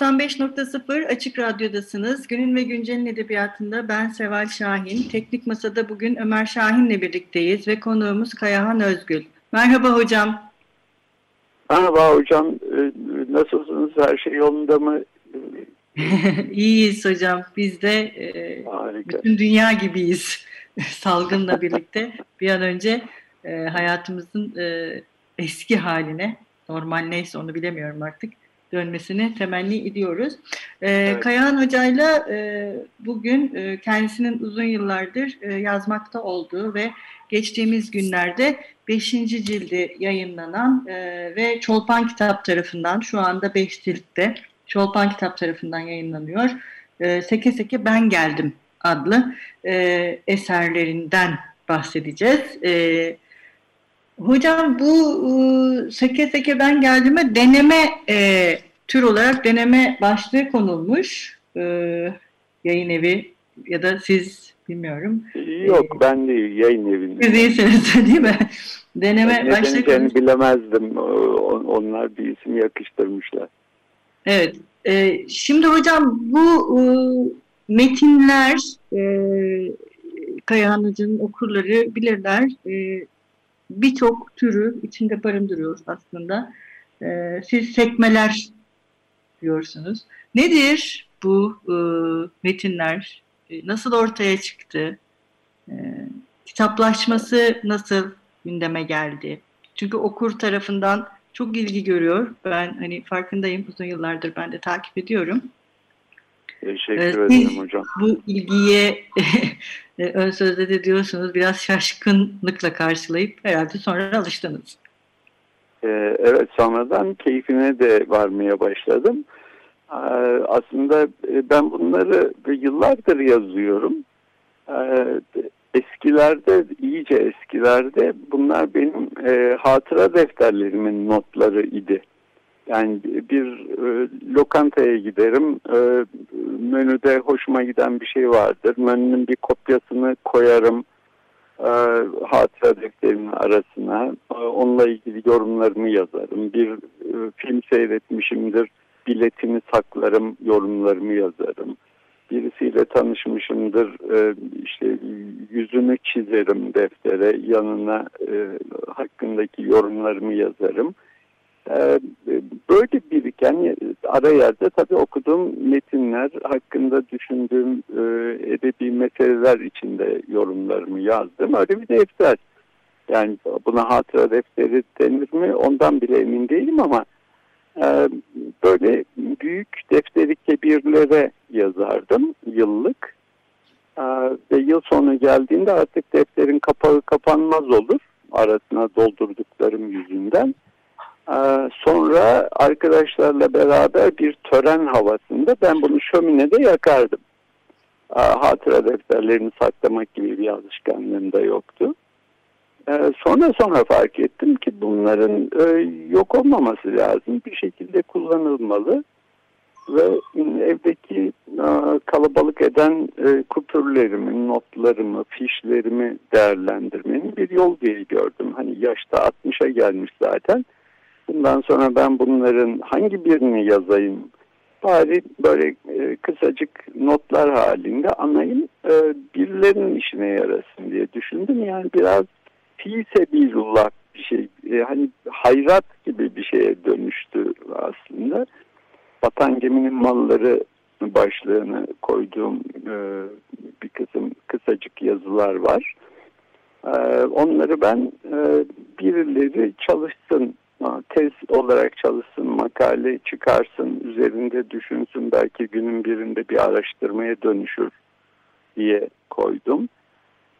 95.0 Açık Radyo'dasınız. Günün ve Güncel'in edebiyatında ben Seval Şahin. Teknik Masa'da bugün Ömer Şahin'le birlikteyiz ve konuğumuz Kayahan Özgül. Merhaba hocam. Merhaba hocam, ee, nasılsınız? Her şey yolunda mı? İyiyiz hocam. Biz de e, bütün dünya gibiyiz. Salgınla birlikte bir an önce e, hayatımızın e, eski haline, normal neyse onu bilemiyorum artık, dönmesini temenni ediyoruz. E, evet. Kayahan Hoca'yla e, bugün e, kendisinin uzun yıllardır e, yazmakta olduğu ve geçtiğimiz günlerde 5. cildi yayınlanan e, ve Çolpan Kitap tarafından şu anda 5 ciltte Çolpan Kitap tarafından yayınlanıyor. E, Seke Seke Ben Geldim adlı e, eserlerinden bahsedeceğiz. E, hocam bu e, Seke Seke Ben Geldim'e deneme e, tür olarak deneme başlığı konulmuş. E, yayın evi ya da siz bilmiyorum. Yok ben değil yayın evinde. Siz iyisiniz değil mi? Deneme ben başlığı bilemezdim. Onlar bir isim yakıştırmışlar. Evet. E, şimdi hocam bu e, metinler e, Kayahan Hoca'nın okurları bilirler. E, Birçok türü içinde barındırıyor aslında. E, siz sekmeler diyorsunuz. Nedir bu e, metinler? E, nasıl ortaya çıktı? E, kitaplaşması nasıl gündeme geldi? Çünkü okur tarafından çok ilgi görüyor. Ben hani farkındayım uzun yıllardır ben de takip ediyorum. Teşekkür ee, ederim hocam. Bu ilgiye ön sözde de diyorsunuz biraz şaşkınlıkla karşılayıp herhalde sonra alıştınız. Ee, evet sonradan keyfine de varmaya başladım. Ee, aslında e, ben bunları yıllardır yazıyorum. Eskilerde, iyice eskilerde bunlar benim e, hatıra defterlerimin notları idi. Yani bir e, lokantaya giderim, e, menüde hoşuma giden bir şey vardır. Menünün bir kopyasını koyarım e, hatıra defterimin arasına. E, onunla ilgili yorumlarımı yazarım. Bir e, film seyretmişimdir, biletini saklarım, yorumlarımı yazarım birisiyle tanışmışımdır e, işte yüzünü çizerim deftere yanına e, hakkındaki yorumlarımı yazarım. E, böyle biriken ara yerde tabii okuduğum metinler hakkında düşündüğüm e, edebi meseleler içinde yorumlarımı yazdım. Öyle bir defter. Yani buna hatıra defteri denir mi ondan bile emin değilim ama ee, böyle büyük defteri kebirlere yazardım yıllık. Ee, ve yıl sonu geldiğinde artık defterin kapağı kapanmaz olur arasına doldurduklarım yüzünden. Ee, sonra arkadaşlarla beraber bir tören havasında ben bunu şöminede yakardım. Hatıra defterlerini saklamak gibi bir alışkanlığım da yoktu. Ee, sonra sonra fark ettim ki bunların e, yok olmaması lazım. Bir şekilde kullanılmalı ve evdeki e, kalabalık eden e, kupürlerimi, notlarımı, fişlerimi değerlendirmenin bir yol diye gördüm. Hani yaşta 60'a gelmiş zaten. Bundan sonra ben bunların hangi birini yazayım? Bari böyle kısacık notlar halinde anayım birilerinin işine yarasın diye düşündüm. Yani biraz fi sebilullah bir şey e, hani hayrat gibi bir şeye dönüştü aslında. Vatan geminin malları başlığını koyduğum e, bir kısım kısacık yazılar var. E, onları ben e, birileri çalışsın, tez olarak çalışsın, makale çıkarsın, üzerinde düşünsün, belki günün birinde bir araştırmaya dönüşür diye koydum.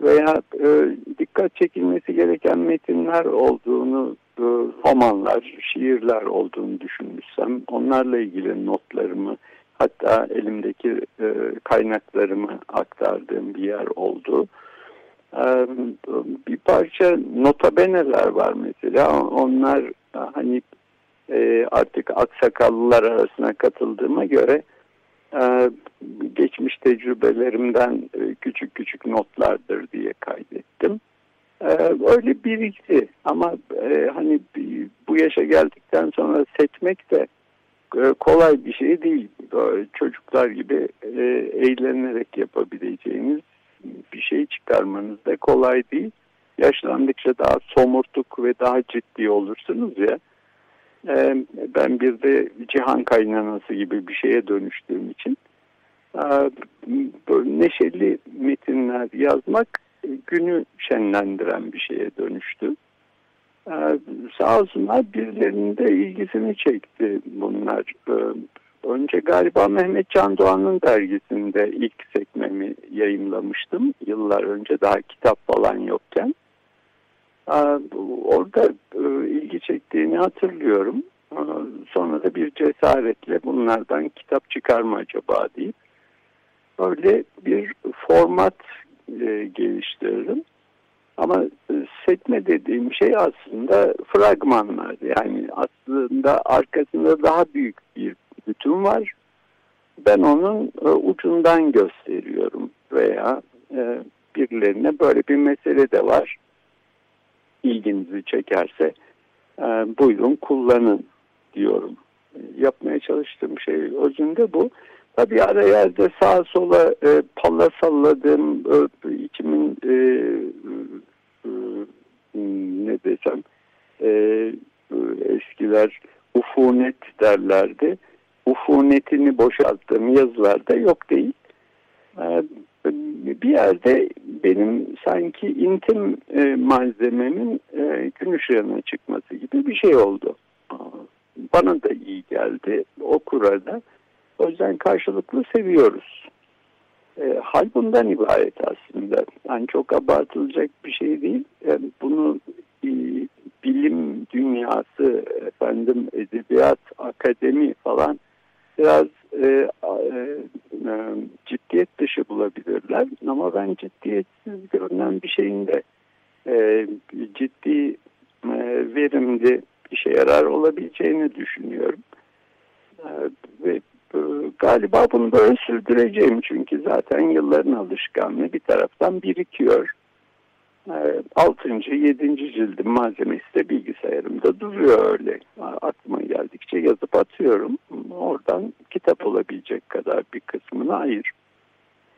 veya e, dikkat çekilmesi gereken metinler olduğunu, e, romanlar, şiirler olduğunu düşünmüşsem onlarla ilgili notlarımı hatta elimdeki e, kaynaklarımı aktardığım bir yer oldu. E, bir parça notabeneler var mesela onlar artık aksakallılar arasına katıldığıma göre e, geçmiş tecrübelerimden e, küçük küçük notlardır diye kaydettim. E, öyle birikti ama hani bu yaşa geldikten sonra seçmek de kolay bir şey değil. Böyle çocuklar gibi eğlenerek yapabileceğiniz bir şey çıkarmanız da kolay değil. Yaşlandıkça daha somurtuk ve daha ciddi olursunuz ya. E, ben bir de cihan kaynanası gibi bir şeye dönüştüğüm için böyle neşeli metinler yazmak günü şenlendiren bir şeye dönüştü. Sağ olsunlar birilerinin de ilgisini çekti bunlar. Önce galiba Mehmet Can Doğan'ın dergisinde ilk sekmemi yayınlamıştım. Yıllar önce daha kitap falan yokken. Orada ilgi çektiğini hatırlıyorum. Sonra da bir cesaretle bunlardan kitap çıkarma acaba deyip böyle bir format geliştirdim. Ama sekme dediğim şey aslında fragmanlar. Yani aslında arkasında daha büyük bir bütün var. Ben onun ucundan gösteriyorum veya birilerine böyle bir mesele de var. İlginizi çekerse buyurun kullanın diyorum. Yapmaya çalıştığım şey özünde bu. Tabii ara yerde sağa sola e, palla salladığım e, içimin e, e, ne desem e, eskiler ufunet derlerdi. Ufunetini boşalttığım yazılarda yok değil. E, bir yerde benim sanki intim e, malzememin e, gün ışığına çıkması gibi bir şey oldu. Bana da iyi geldi okura da. O yüzden karşılıklı seviyoruz. E, hal bundan ibaret aslında. Yani çok abartılacak bir şey değil. Yani bunu e, bilim dünyası, efendim edebiyat, akademi falan biraz e, e, e, ciddiyet dışı bulabilirler. Ama ben ciddiyetsiz görünen bir şeyin de e, ciddi, e, verimli, işe yarar olabileceğini düşünüyorum. E, ve galiba bunu böyle sürdüreceğim çünkü zaten yılların alışkanlığı bir taraftan birikiyor. E, altıncı, yedinci cildim malzemesi de bilgisayarımda duruyor öyle. Aklıma geldikçe yazıp atıyorum. Oradan kitap olabilecek kadar bir kısmını ayır.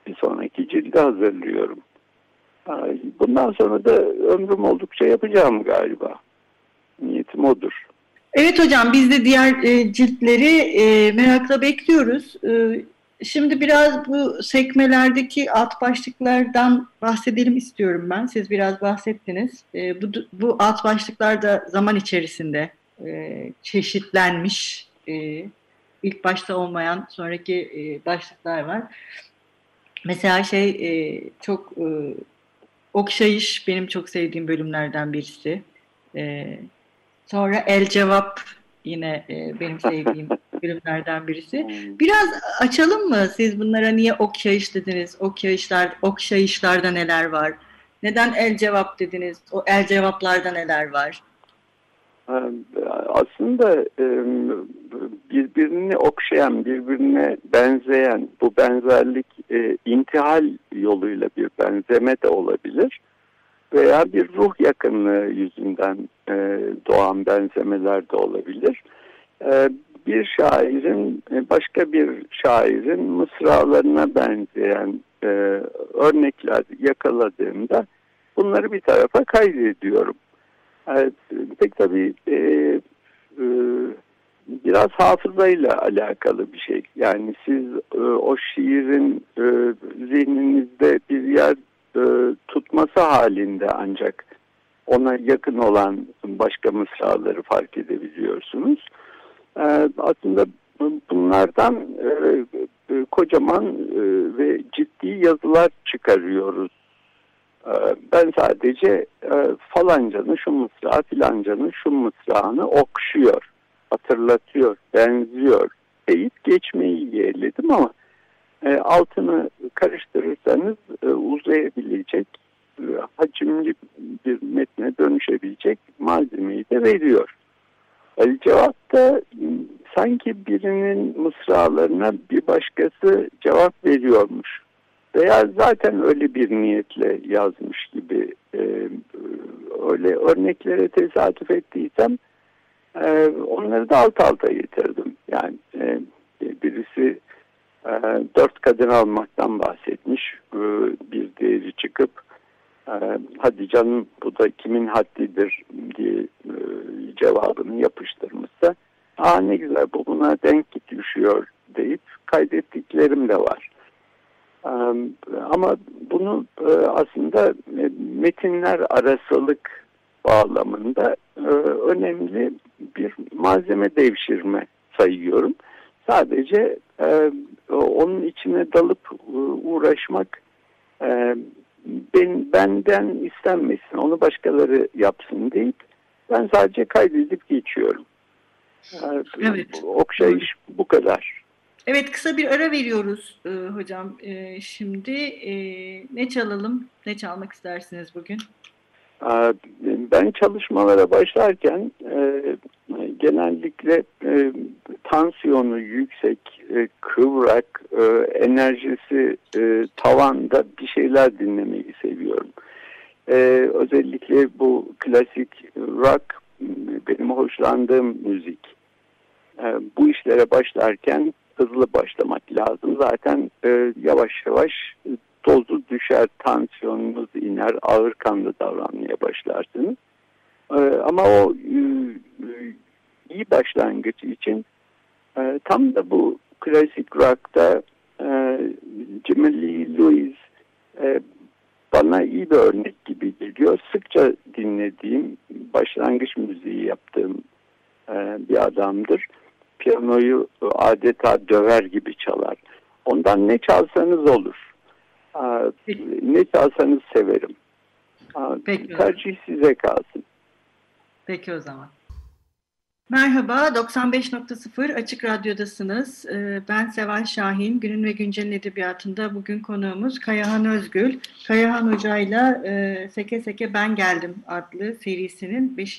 Bir sonraki cildi hazırlıyorum. Bundan sonra da ömrüm oldukça yapacağım galiba. Niyetim odur. Evet hocam biz de diğer e, ciltleri e, merakla bekliyoruz. E, şimdi biraz bu sekmelerdeki alt başlıklardan bahsedelim istiyorum ben. Siz biraz bahsettiniz. E, bu, bu alt başlıklar da zaman içerisinde e, çeşitlenmiş. E, ilk başta olmayan sonraki e, başlıklar var. Mesela şey e, çok e, okşayış benim çok sevdiğim bölümlerden birisi. E, Sonra El Cevap yine e, benim sevdiğim bölümlerden birisi. Hmm. Biraz açalım mı? Siz bunlara niye okşayış dediniz? Okşayışlar, okşayışlarda neler var? Neden el cevap dediniz? O el cevaplarda neler var? Aslında birbirini okşayan, birbirine benzeyen bu benzerlik e, intihal yoluyla bir benzeme de olabilir veya bir ruh yakınlığı yüzünden e, doğan benzemeler de olabilir. E, bir şairin e, başka bir şairin mısralarına benzeyen e, örnekler yakaladığımda bunları bir tarafa kaydediyorum. Evet, pek tabii e, e, biraz hafızayla alakalı bir şey. Yani siz e, o şiirin e, zihninizde bir yer e, tutması halinde ancak ona yakın olan başka mısraları fark edebiliyorsunuz. E, aslında bunlardan e, e, kocaman e, ve ciddi yazılar çıkarıyoruz ben sadece e, falancanın şu mısrağı filancanın şu mısrağını okşuyor, hatırlatıyor, benziyor deyip geçmeyi yeğledim ama e, altını karıştırırsanız e, uzayabilecek, hacimli bir metne dönüşebilecek malzemeyi de veriyor. El cevap da sanki birinin mısralarına bir başkası cevap veriyormuş veya zaten öyle bir niyetle yazmış gibi e, öyle örneklere tesadüf ettiysem e, onları da alt alta getirdim. Yani e, birisi e, dört kadın almaktan bahsetmiş. E, bir diğeri çıkıp e, hadi canım bu da kimin haddidir diye e, cevabını yapıştırmışsa aa ne güzel bu buna denk düşüyor deyip kaydettiklerim de var. Ama bunu aslında metinler arasılık bağlamında önemli bir malzeme devşirme sayıyorum. Sadece onun içine dalıp uğraşmak ben, benden istenmesin, onu başkaları yapsın deyip ben sadece kaydedip geçiyorum. Evet. Okşayış bu kadar. Evet kısa bir ara veriyoruz e, hocam. E, şimdi e, ne çalalım? Ne çalmak istersiniz bugün? Ben çalışmalara başlarken e, genellikle e, tansiyonu yüksek, e, kıvrak, e, enerjisi e, tavanda bir şeyler dinlemeyi seviyorum. E, özellikle bu klasik rock benim hoşlandığım müzik. E, bu işlere başlarken hızlı başlamak lazım. Zaten e, yavaş yavaş dozu düşer, tansiyonunuz iner, ağır kanlı davranmaya başlarsınız. E, ama o e, e iyi başlangıç için e, tam da bu klasik rock'ta e, Jimmy Lee Lewis e, bana iyi bir örnek gibi geliyor. Sıkça dinlediğim, başlangıç müziği yaptığım e, bir adamdır piyanoyu adeta döver gibi çalar. Ondan ne çalsanız olur. Ne çalsanız severim. Peki. Tercih size kalsın. Peki o zaman. Merhaba, 95.0 Açık Radyo'dasınız. Ee, ben Seval Şahin, Günün ve Güncel'in edebiyatında bugün konuğumuz Kayahan Özgül. Kayahan Hoca'yla e, Seke Seke Ben Geldim adlı serisinin 5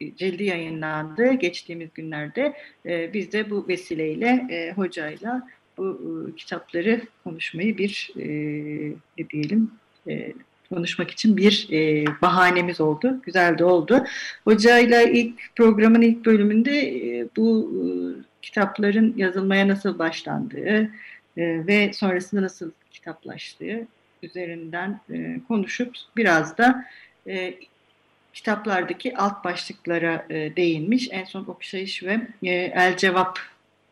cildi yayınlandı geçtiğimiz günlerde. E, biz de bu vesileyle e, hocayla bu e, kitapları konuşmayı bir e, ne diyelim e, konuşmak için bir e, bahanemiz oldu. Güzel de oldu. Hocayla ilk programın ilk bölümünde e, bu e, kitapların yazılmaya nasıl başlandığı e, ve sonrasında nasıl kitaplaştığı üzerinden e, konuşup biraz da e, kitaplardaki alt başlıklara e, değinmiş. En son okşayış ve e, el cevap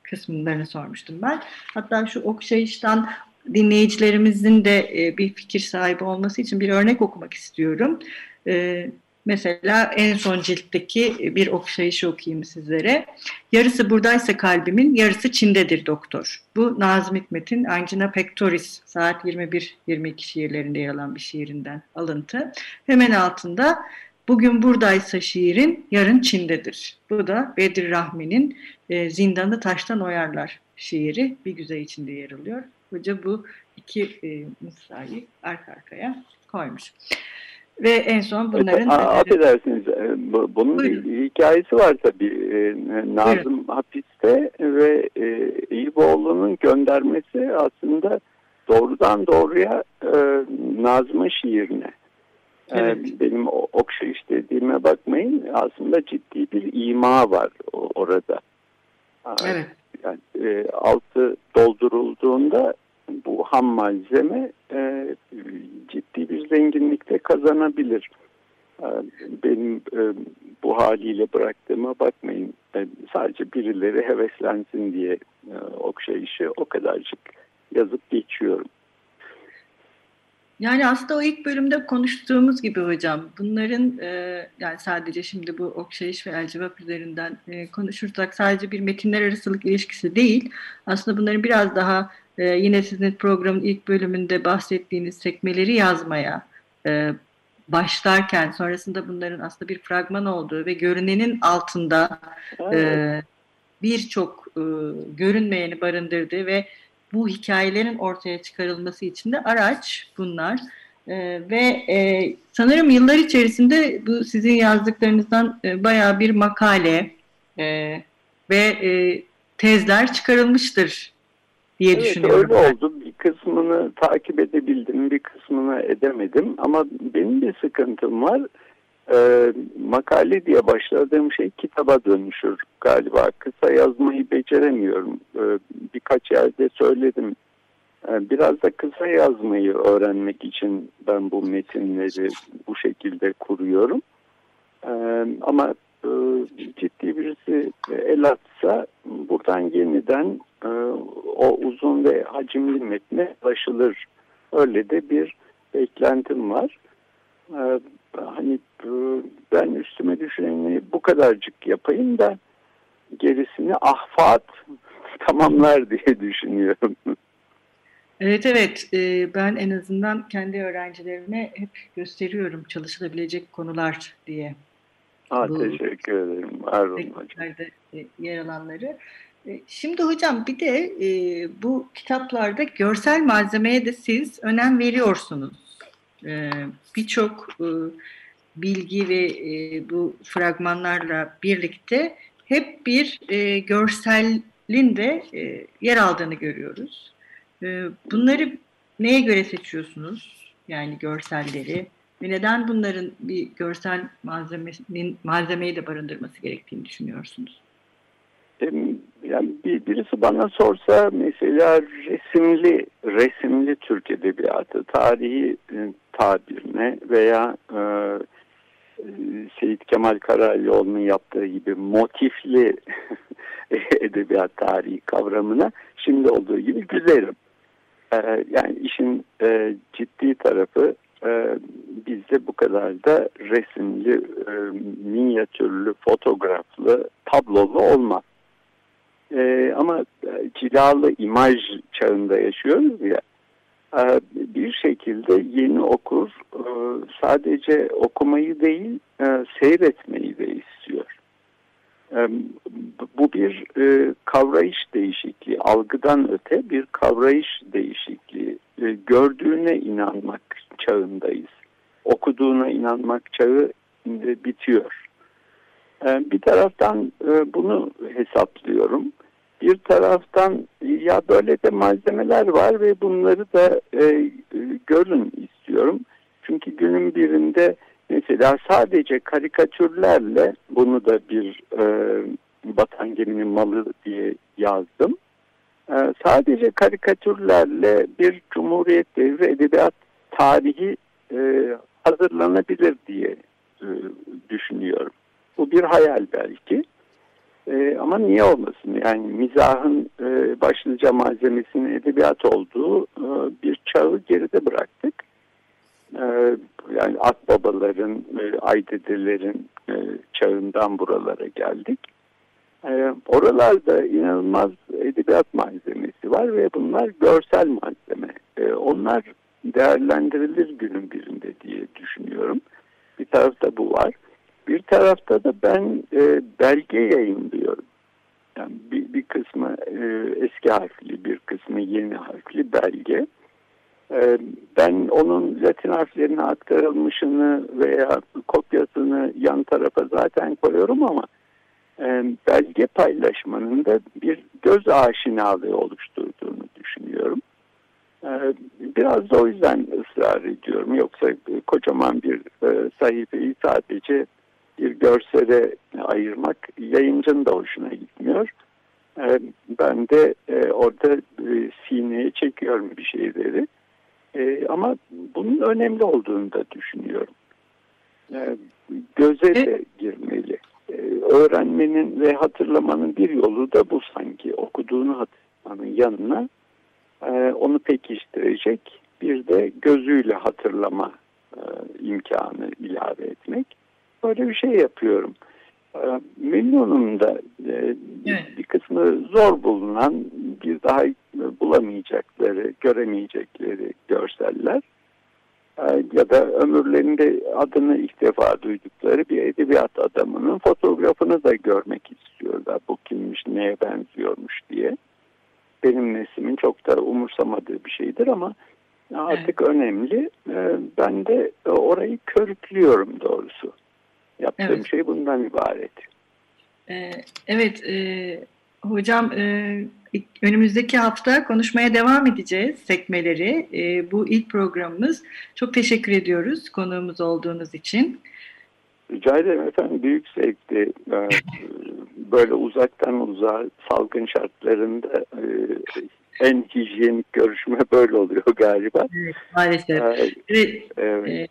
kısımlarını sormuştum ben. Hatta şu okşayıştan dinleyicilerimizin de e, bir fikir sahibi olması için bir örnek okumak istiyorum. E, mesela en son ciltteki bir okşayışı okuyayım sizlere. Yarısı buradaysa kalbimin, yarısı Çin'dedir doktor. Bu Nazım Hikmet'in Angina Pectoris saat 21-22 şiirlerinde yer alan bir şiirinden alıntı. Hemen altında Bugün buradaysa şiirin, yarın Çin'dedir. Bu da Bedir Rahmi'nin e, Zindanı Taştan Oyarlar şiiri bir güzel içinde yer alıyor. Hoca bu iki e, mısrayı arka arkaya koymuş. Ve en son bunların... A, affedersiniz, e, bunun Buyurun. bir hikayesi var tabii. E, Nazım Buyurun. hapiste ve e, Eyüboğlu'nun göndermesi aslında doğrudan doğruya Nazım'ın şiirine. Evet. Benim okşayış dediğime bakmayın aslında ciddi bir ima var orada. Evet. Yani, e, altı doldurulduğunda bu ham malzeme e, ciddi bir zenginlikte kazanabilir. E, benim e, bu haliyle bıraktığıma bakmayın. E, sadece birileri heveslensin diye e, okşayışı o kadarcık yazıp geçiyorum. Yani aslında o ilk bölümde konuştuğumuz gibi hocam bunların e, yani sadece şimdi bu okşayış ve elcevap üzerinden e, konuşursak sadece bir metinler arasılık ilişkisi değil aslında bunların biraz daha e, yine sizin programın ilk bölümünde bahsettiğiniz sekmeleri yazmaya e, başlarken sonrasında bunların aslında bir fragman olduğu ve görünenin altında evet. e, birçok e, görünmeyeni barındırdığı ve bu hikayelerin ortaya çıkarılması için de araç bunlar. E, ve e, sanırım yıllar içerisinde bu sizin yazdıklarınızdan e, bayağı bir makale e, ve e, tezler çıkarılmıştır diye evet, düşünüyorum. Öyle oldu. Bir kısmını takip edebildim, bir kısmını edemedim. Ama benim bir sıkıntım var. Ee, makale diye başladığım şey kitaba dönüşür galiba. Kısa yazmayı beceremiyorum. Ee, birkaç yerde söyledim. Ee, biraz da kısa yazmayı öğrenmek için ben bu metinleri bu şekilde kuruyorum. Ee, ama e, ciddi birisi el atsa buradan yeniden e, o uzun ve hacimli metne ulaşılır. Öyle de bir beklentim var. E, hani e, ben üstüme düşeni bu kadarcık yapayım da gerisini ahfat tamamlar diye düşünüyorum. Evet evet e, ben en azından kendi öğrencilerime hep gösteriyorum çalışılabilecek konular diye. Aa, Bu, teşekkür ederim. Var olun hocam. E, yer alanları. Şimdi hocam bir de bu kitaplarda görsel malzemeye de siz önem veriyorsunuz. E, Birçok bilgi ve e, bu fragmanlarla birlikte hep bir e, görselin de e, yer aldığını görüyoruz. Bunları neye göre seçiyorsunuz? Yani görselleri ve neden bunların bir görsel malzemenin malzemeyi de barındırması gerektiğini düşünüyorsunuz? Bir, birisi bana sorsa mesela resimli resimli Türk edebiyatı tarihi e, tabirine veya e, Seyit Kemal Karalioğlu'nun yaptığı gibi motifli edebiyat tarihi kavramına şimdi olduğu gibi gülerim. E, yani işin e, ciddi tarafı e, bizde bu kadar da resimli, e, minyatürlü, fotoğraflı, tablolu olmaz. E, ama cilalı imaj çağında yaşıyoruz ya. E, bir şekilde yeni okur e, sadece okumayı değil e, seyretmeyi de istiyor. E, bu bir e, kavrayış değişikliği, algıdan öte bir kavrayış değişikliği. Gördüğüne inanmak çağındayız. Okuduğuna inanmak çağı bitiyor. E, bir taraftan e, bunu hesaplıyorum. Bir taraftan ya böyle de malzemeler var ve bunları da e, görün istiyorum. Çünkü günün birinde mesela sadece karikatürlerle bunu da bir e, batan geminin malı diye yazdım. E, sadece karikatürlerle bir Cumhuriyet devri edebiyat tarihi e, hazırlanabilir diye e, düşünüyorum. Bu bir hayal belki. E, ama niye olmasın? Yani mizahın e, başlıca malzemesinin edebiyat olduğu e, bir çağı geride bıraktık. E, yani akbabaların, e, aydedelerin e, çağından buralara geldik. E, oralarda inanılmaz edebiyat malzemesi var ve bunlar görsel malzeme. E, onlar değerlendirilir günün birinde diye düşünüyorum. Bir tarafta bu var. Bir tarafta da ben e, belge yayınlıyorum. Yani bir, bir kısmı e, eski harfli, bir kısmı yeni harfli belge. E, ben onun Latin harflerine aktarılmışını veya kopyasını yan tarafa zaten koyuyorum ama e, belge paylaşmanın da bir göz aşinalığı oluşturduğunu düşünüyorum. E, biraz da o yüzden ısrar ediyorum. Yoksa kocaman bir e, sayfayı sadece bir görsele ayırmak yayıncının da hoşuna gitmiyor. Ee, ben de e, orada e, sineye çekiyorum bir şeyleri. E, ama bunun önemli olduğunu da düşünüyorum. Göze de girmeli. Öğrenmenin ve hatırlamanın bir yolu da bu sanki. Okuduğunu hatırlamanın yanına onu pekiştirecek bir de gözüyle hatırlama imkanı ilave etmek böyle bir şey yapıyorum. Ee, memnunum da e, bir kısmı zor bulunan bir daha bulamayacakları, göremeyecekleri görseller. e, ya da ömürlerinde adını ilk defa duydukları bir edebiyat adamının fotoğrafını da görmek istiyorlar. Bu kimmiş, neye benziyormuş diye. Benim neslimin çok da umursamadığı bir şeydir ama artık evet. önemli. E, ben de orayı körüklüyorum doğrusu. Yaptığım evet. şey bundan ibaret. Evet, hocam önümüzdeki hafta konuşmaya devam edeceğiz sekmeleri. E, bu ilk programımız. Çok teşekkür ediyoruz konuğumuz olduğunuz için. Rica ederim efendim. Büyük zevkti. Ee, böyle uzaktan uzağa salgın şartlarında e, en hijyenik görüşme böyle oluyor galiba. Evet, maalesef. Ee, evet.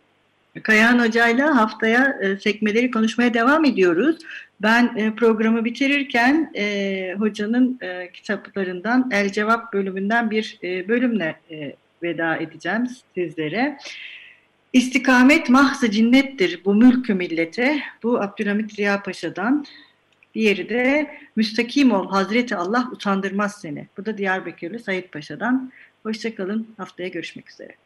Kayahan Hoca'yla haftaya e, sekmeleri konuşmaya devam ediyoruz. Ben e, programı bitirirken e, hocanın e, kitaplarından El Cevap bölümünden bir e, bölümle e, veda edeceğim sizlere. İstikamet mahzı cinnettir bu mülkü millete. Bu Abdülhamit Ziya Paşa'dan. Diğeri de Müstakim ol Hazreti Allah utandırmaz seni. Bu da Diyarbakırlı Sayit Paşa'dan. Hoşçakalın. Haftaya görüşmek üzere.